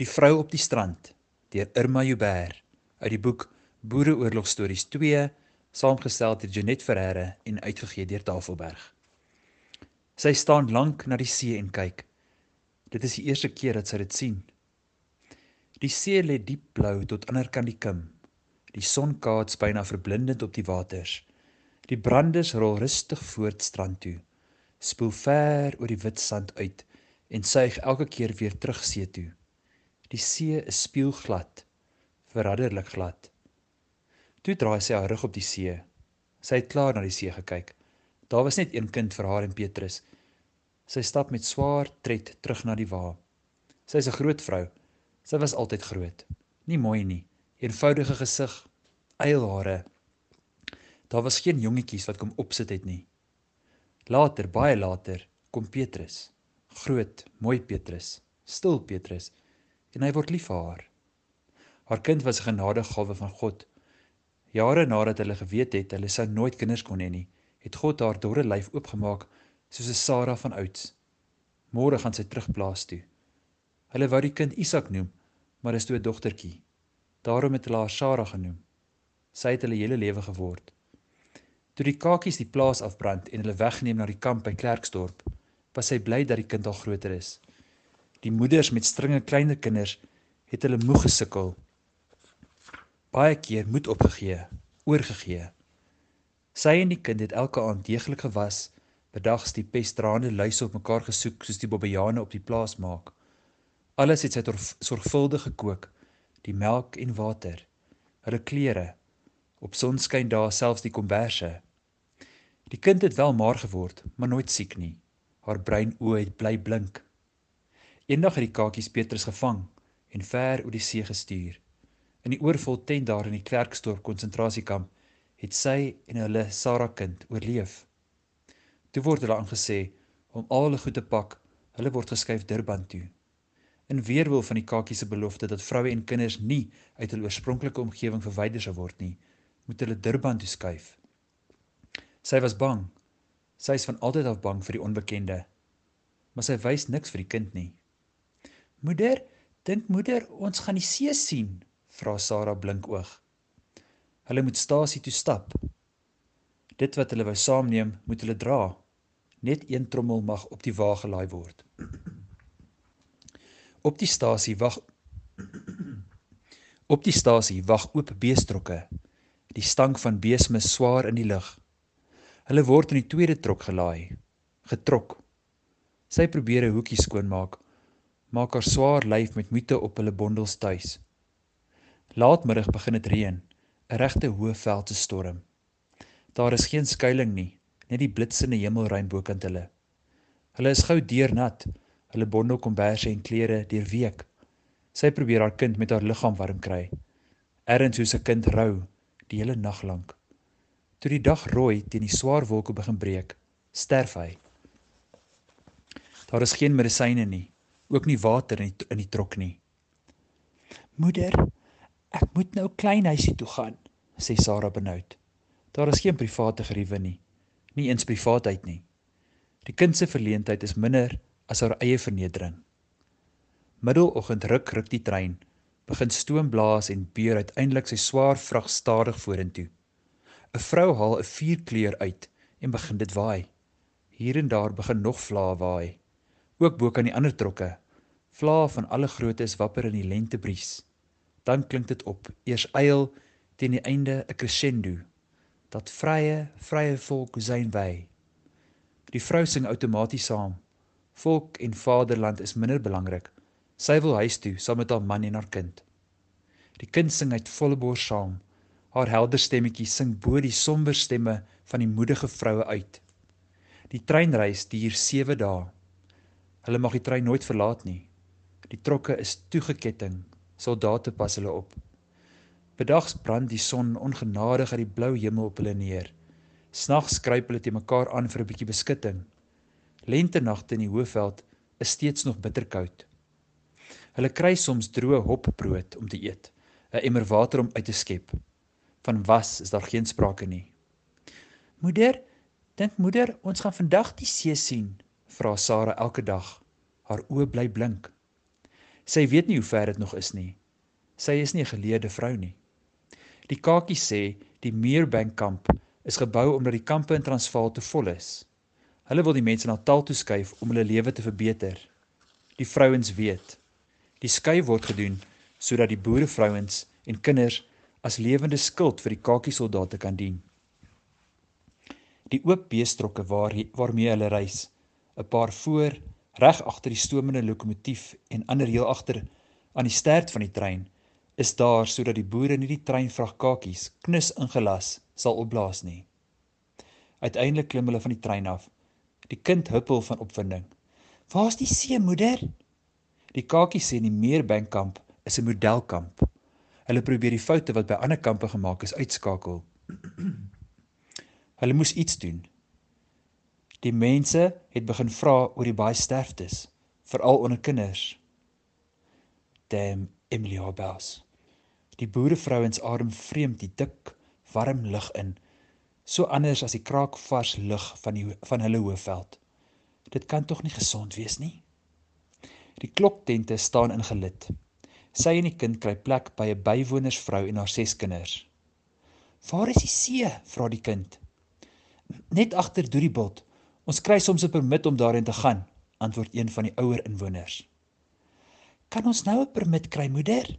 Die vrou op die strand deur Irma Joubert uit die boek Boereoorlogstories 2 saamgestel deur Janet Ferreira en uitgegee deur Tafelberg. Sy staan lank na die see en kyk. Dit is die eerste keer dat sy dit sien. Die see lê diep blou tot anderkant die kim. Die son kaats byna verblindend op die waters. Die brandes rol rustig voort strand toe. Spoel ver oor die wit sand uit en suig elke keer weer terug see toe. Die see is spieelglad, verraderlik glad. Toe draai sy haar rug op die see. Sy het klaar na die see gekyk. Daar was net een kind vir haar en Petrus. Sy stap met swaar tred terug na die wa. Sy is 'n groot vrou. Sy was altyd groot. Nie mooi nie, eenvoudige gesig, eilhare. Daar was geen jongetjies wat kom opsit het nie. Later, baie later, kom Petrus. Groot, mooi Petrus, stil Petrus en hy word lief vir haar. Haar kind was 'n genadegawe van God. Jare nadat hulle geweet het hulle sou nooit kinders kon hê nie, het God haar dorre lyf oopgemaak soos 'n Sara van ouds. Môre gaan sy terugplaas toe. Hulle wou die kind Isak noem, maar dit is toe 'n dogtertjie. Daarom het hulle haar Sara genoem. Sy het hulle hele lewe geword. Toe die kakies die plaas afbrand en hulle weggeneem na die kamp by Klerksdorp, was sy bly dat die kind al groter is. Die moeders met stringe kleiner kinders het hulle moeg gesukkel. Baie keer moed opgegee, oorgegee. Sy en die kind het elke aand deeglik gewas, bedags die pestdraande luise op mekaar gesoek soos die bobbejane op die plaas maak. Alles het sy sorgvuldig gekook, die melk en water, hulle klere, op sonskyn daar selfs die komberse. Die kind het wel maar geword, maar nooit siek nie. Haar brein oë het bly blink. Eendag het die kakies Petrus gevang en ver oor die see gestuur. In die oorvol tent daar in die Klerksdorp konsentrasiekamp het sy en hulle Sarah kind oorleef. Toe word hulle aangesê om al hulle goed te pak. Hulle word geskuif Durban toe. In weerwil van die kakies se belofte dat vroue en kinders nie uit hul oorspronklike omgewing verwyder sou word nie, moet hulle Durban toe skuif. Sy was bang. Sy is van altyd af bang vir die onbekende. Maar sy wys niks vir die kind nie. Moeder, dink moeder ons gaan die see sien? vra Sarah blinkoog. Hulle moet stasie toe stap. Dit wat hulle wou saamneem, moet hulle dra. Net een trommel mag op die wa gelaai word. Op die stasie wag Op die stasie wag oop beestrokke. Die stank van beesmis swaar in die lug. Hulle word in die tweede trok gelaai, getrok. Sy probeer 'n hoekie skoonmaak maak haar swaar lyf met moeite op hulle bondels tuis. Laatmiddag begin dit reën, 'n regte hoë veldse storm. Daar is geen skuilings nie, net die blitsende hemelruim bokant hulle. Hulle is gou deurnat, hulle bondel komberse en klere deurweek. Sy probeer haar kind met haar liggaam warm kry. Erns soos 'n kind rou die hele nag lank. Toe die dag rooi teen die swaar wolke begin breek, sterf hy. Daar is geen medisyne nie ook nie water in die, in die trok nie. Moeder, ek moet nou klein huisie toe gaan, sê Sarah benoud. Daar is geen private geriewe nie, nie eens privaatheid nie. Die kind se verleentheid is minder as haar eie vernedering. Middeloggend ruk ruk die trein, begin stoom blaas en beer uiteindelik sy swaar vrag stadig vorentoe. 'n Vrou haal 'n vuurkleur uit en begin dit waai. Hier en daar begin nog vlae waai. Ook bo kan die ander trokke. Vlae van alle groottes wapper in die lentebries. Dan klink dit op, eers eil teen die einde 'n crescendo. Dat vrye, vrye volk syn wy. Die vrou sing outomaties saam. Volk en vaderland is minder belangrik. Sy wil huis toe saam met haar man en haar kind. Die kind sing uit volle bors saam. Haar helder stemmetjie sing bo die somber stemme van die moedige vroue uit. Die treinreis duur 7 dae. Hulle mag die trein nooit verlaat nie. Die trokke is toegeketting. Soldate pas hulle op. Bedags brand die son ongenadig uit die blou hemel op hulle neer. Snags skryp hulle te mekaar aan vir 'n bietjie beskutting. Lentenagte in die Hoëveld is steeds nog bitterkoud. Hulle kry soms droë hopbrood om te eet, 'n emmer water om uit te skep. Van was is daar geen sprake nie. Moeder, dink moeder, ons gaan vandag die see sien, vra Sarah elke dag. Haar oë bly blink. Sy weet nie hoe ver dit nog is nie. Sy is nie 'n geleerde vrou nie. Die kakie sê die Meerbank kamp is gebou omdat die kampe in Transvaal te vol is. Hulle wil die mense na taal toe skuif om hulle lewe te verbeter. Die vrouens weet. Die skuif word gedoen sodat die boerevrouens en kinders as lewende skild vir die kakie soldate kan dien. Die oop beestrokke waar waarmee hulle reis, 'n paar voor reg agter die stomende lokomotief en ander heel agter aan die stert van die trein, is daar sodat die boere nie die treinvrag kakies knus ingelas sal opblaas nie. Uiteindelik klim hulle van die trein af. Die kind huppel van opwinding. "Waar's die see, moeder?" Die kakie sê die Meerbankkamp is 'n modelkamp. Hulle probeer die foute wat by ander kampe gemaak is uitskakel. Hulle moes iets doen. Die mense het begin vra oor die baie sterftes, veral onder kinders. Dem Emily Hobbs. Die boerevrouens adem vreemd die dik, warm lug in, so anders as die kraakvars lug van die van hulle hoofveld. Dit kan tog nie gesond wees nie. Die kloktente staan in gelid. Sy en die kind kry plek by 'n bywonersvrou en haar ses kinders. "Waar is die see?" vra die kind. "Net agter Dooriebult. Ons kry soms 'n permit om daarin te gaan," antwoord een van die ouer inwoners. "Kan ons nou 'n permit kry, moeder?"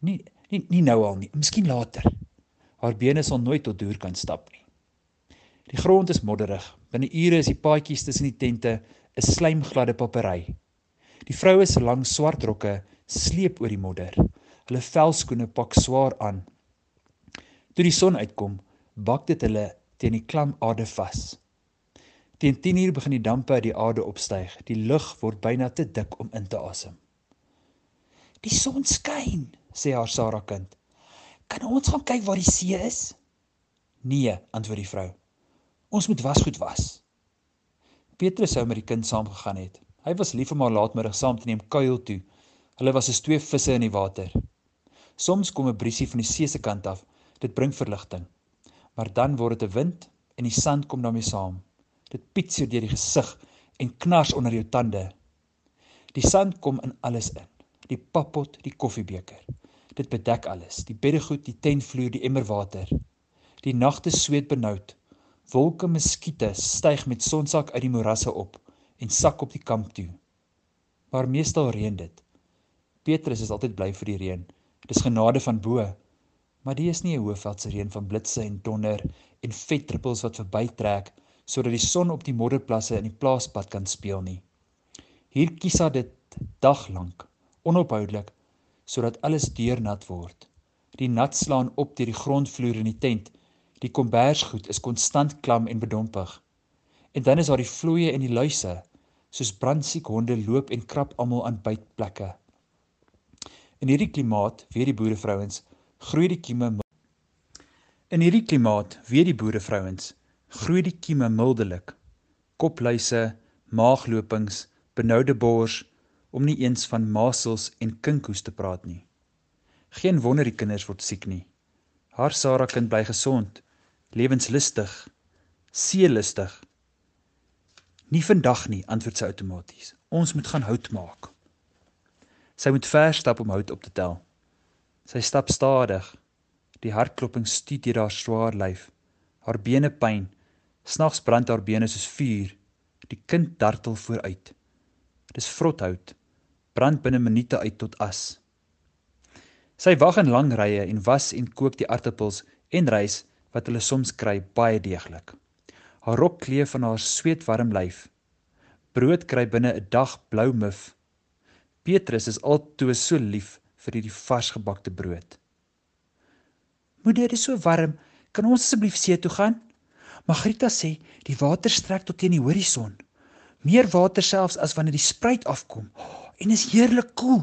"Nie nie nie nou al nie, miskien later." Haar bene sal nooit tot Doer kan stap nie. Die grond is modderig. Binne ure is die paadjies tussen die tente 'n slijmgladde papery. Die vroue se lang swart rokke sleep oor die modder. Hulle velskoene pak swaar aan. Toe die son uitkom, bak dit hulle teen die klam aarde vas. Teen 10uur begin die dampe uit die aarde opstyg. Die lug word byna te dik om in te asem. Die son skyn, sê haar Sarah kind. Kan ons gaan kyk waar die see is? Nee, antwoord die vrou. Ons moet wasgoed was. Petrus sou met die kind saamgegaan het. Hy was lief om haar laatmiddag saam te neem kuil toe Hulle was as twee visse in die water. Soms kom 'n briesie van die see se kant af. Dit bring verligting. Maar dan word dit 'n wind en die sand kom daarmee saam. Dit piet so deur die gesig en knars onder jou tande. Die sand kom in alles in. Die pappot, die koffiebeker. Dit bedek alles. Die beddegoed, die tentvloer, die emmer water. Die nagte sweet benoud. Wolke muskiete styg met sonsak uit die morasse op en sak op die kamp toe. Maar meestal reën dit. Petrus is altyd bly vir die reën. Dis genade van bo. Maar die is nie 'n hoofveldse reën van blitse en donder en vetdruppels wat verbytrek sodat die son op die modderplasse in die plaaspad kan speel nie. Hier kies hy dit dag lank, onophoudelik, sodat alles deurnat word. Die nat slaan op deur die grondvloer in die tent. Die kombersgoed is konstant klam en bedompig. En dan is daar die vloeie en die luise, soos brandsiek honde loop en krap almal aan bytplekke. In hierdie klimaat, weet die boerevrouens, groei die kieme In hierdie klimaat, weet die boerevrouens, groei die kieme mildelik. Kopluise, maaglopings, benoude bors om nie eens van masels en kinkhoes te praat nie. Geen wonder die kinders word siek nie. Haar Sarah kind bly gesond, lewenslustig, seelustig. Nie vandag nie, antwoord sy outomaties. Ons moet gaan hout maak. Sy moet ver stap om hout op te tel. Sy stap stadig. Die hartkloping stiet deur haar swaar lyf. Haar bene pyn. Snags brand haar bene soos vuur. Die kind dartel vooruit. Dis vrothout. Brand binne minute uit tot as. Sy wag in lang rye en was en kook die aartappels en rys wat hulle soms kry baie deeglik. Haar rok kleef van haar sweetwarm lyf. Brood kry binne 'n dag blou mif. Petrus is altoe so lief vir hierdie varsgebakte brood. Moeder, dit is so warm. Kan ons asseblief see toe gaan? Magrita sê die water strek tot teen die horison. Meer water selfs as wanneer die spruit afkom. En is heerlik koel.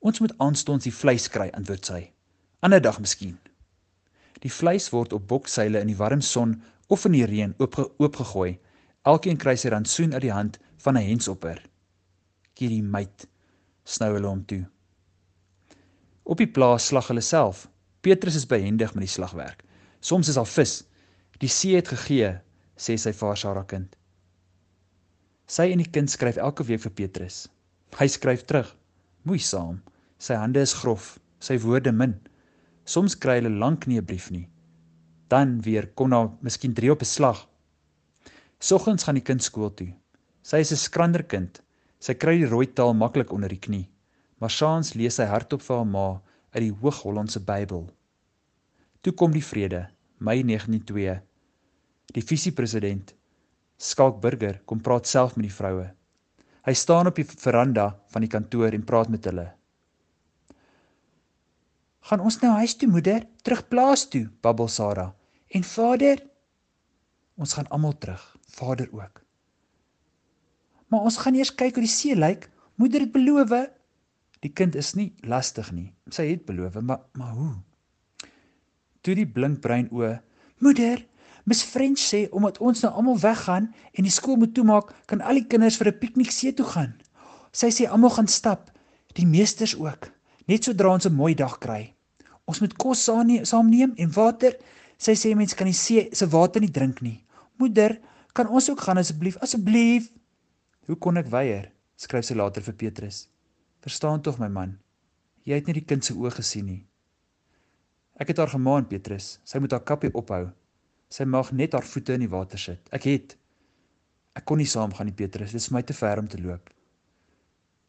Ons moet aanstonds die vleis kry, antwoord sy. Ander dag miskien. Die vleis word op bokseile in die warm son of in die reën oopge oopgegooi. Elkeen kry sy rantsoen uit die hand van 'n hensopper hierdie meid snou hulle hom toe. Op die plaas slag hulle self. Petrus is behendig met die slagwerk. Soms is daar vis. Die see het gegee, sê sy vir Sara kind. Sy en die kind skryf elke week vir Petrus. Hy skryf terug. moeisaam. Sy hande is grof, sy woorde min. Soms kry hulle lank nie 'n brief nie. Dan weer kom daar miskien 3 op 'n slag. Soggens gaan die kind skool toe. Sy is 'n skrander kind. Sy kry die rooi taal maklik onder die knie. Maar saans lees sy hardop vir haar ma uit die Hoog-Hollandse Bybel. Toe kom die vrede, Mei 1902. Die visiepresident, Skalk Burger, kom praat self met die vroue. Hy staan op die veranda van die kantoor en praat met hulle. "Gaan ons nou huis toe, moeder? Terug plaas toe?" babbel Sarah. "En vader?" "Ons gaan almal terug, vader ook." "Maar ons gaan eers kyk hoe die see lyk. Moeder het beloof." Die kind is nie lastig nie. Sy het beloof, maar maar hoe? Toe die blinkbrein oë, "Moeder, Miss French sê omdat ons nou almal weggaan en die skool moet toemaak, kan al die kinders vir 'n piknik see toe gaan. Sy sê almal gaan stap, die meesters ook, net sodra ons 'n mooi dag kry. Ons moet kos saamneem en water. Sy sê mense kan die see se water nie drink nie. Moeder, kan ons ook gaan asseblief? Asseblief." "Hoe kon ek weier?" skryf sy later vir Petrus. "Verstaan tog my man, jy het nie die kind se oë gesien nie." Ek het haar gemaan, Petrus, sy moet haar kappie ophou. Sy mag net haar voete in die water sit. Ek het Ek kon nie saamgaan nie, Petrus, dit is my te ver om te loop.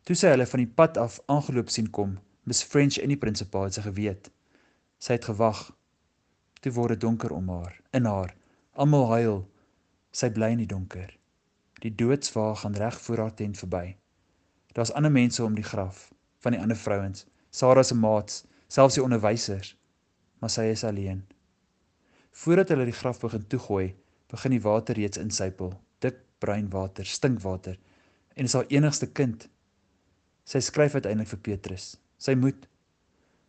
Toe sy hulle van die pad af aangeloop sien kom, Miss French en die prinsipaal het sy geweet. Sy het gewag. Toe word dit donker om haar, in haar. Almal huil. Sy bly in die donker. Die doodswaag gaan reg voor haar tent verby. Daar's ander mense om die graf, van die ander vrouens, Sarah se maats, selfs die onderwysers, maar sy is alleen. Voordat hulle die graf begin toegooi, begin die water reeds insypel, dik bruin water, stinkwater, en is haar enigste kind. Sy skryf uiteindelik vir Petrus. Sy moet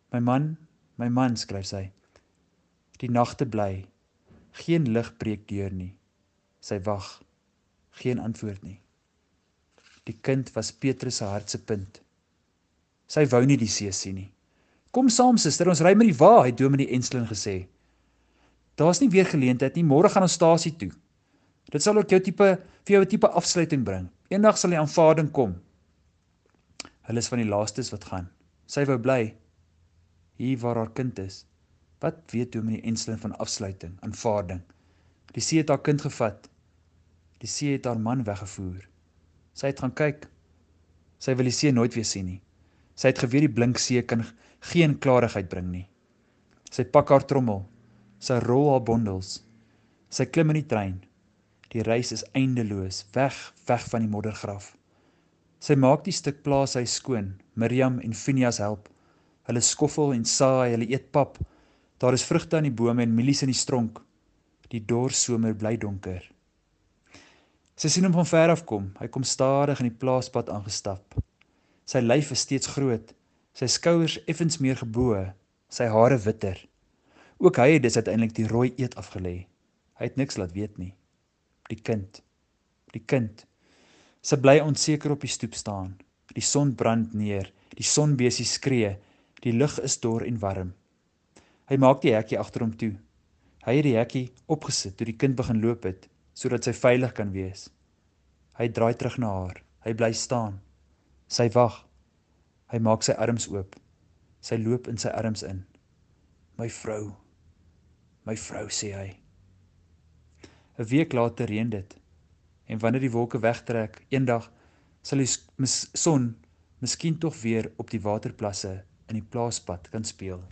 My man, my man, skryf sy. Die nagte bly. Geen lig breek deur nie. Sy wag. Geen antwoord nie. Die kind was Petrus se hart se punt. Sy wou nie die see sien nie. Kom saam suster, ons ry met die wa, het Dominee Enslin gesê. Daar's nie weer geleentheid nie. Môre gaan ons stasie toe. Dit sal ook jou tipe vir jou 'n tipe afsluiting bring. Eendag sal die aanvaarding kom. Hulle is van die laastes wat gaan. Sy wou bly hier waar haar kind is. Wat weet Dominee Enslin van afsluiting, aanvaarding? Die see het haar kind gevat. Die see het haar man weggevoer. Sy het gaan kyk. Sy wil die see nooit weer sien nie. Sy het geweet die blink see kan geen klarigheid bring nie. Sy pak haar trommel Sy rol haar bondels. Sy klim in die trein. Die reis is eindeloos, weg, weg van die moddergraf. Sy maak die stuk plaashuis skoon. Miriam en Phineas help. Hulle skoffel en saai, hulle eet pap. Daar is vrugte aan die bome en mielies in die stronk. Die dorssomer bly donker. Sy sien hom van ver af kom. Hy kom stadig in die plaaspad aangestap. Sy lyf is steeds groot, sy skouers effens meer gebo, sy hare witter. Ook hy het dus uiteindelik die rooi eet afgelê. Hy het niks laat weet nie. Die kind. Die kind. Sy bly onseker op die stoep staan. Die son brand neer, die sonbesie skree, die lug is dor en warm. Hy maak die hekkie agter hom toe. Hy het die hekkie opgesit toe die kind begin loop het, sodat sy veilig kan wees. Hy draai terug na haar. Hy bly staan. Sy wag. Hy maak sy arms oop. Sy loop in sy arms in. My vrou my vrou sê hy. 'n Week later reën dit. En wanneer die wolke wegtrek, eendag sal die son miskien tog weer op die waterplasse in die plaaspad kan speel.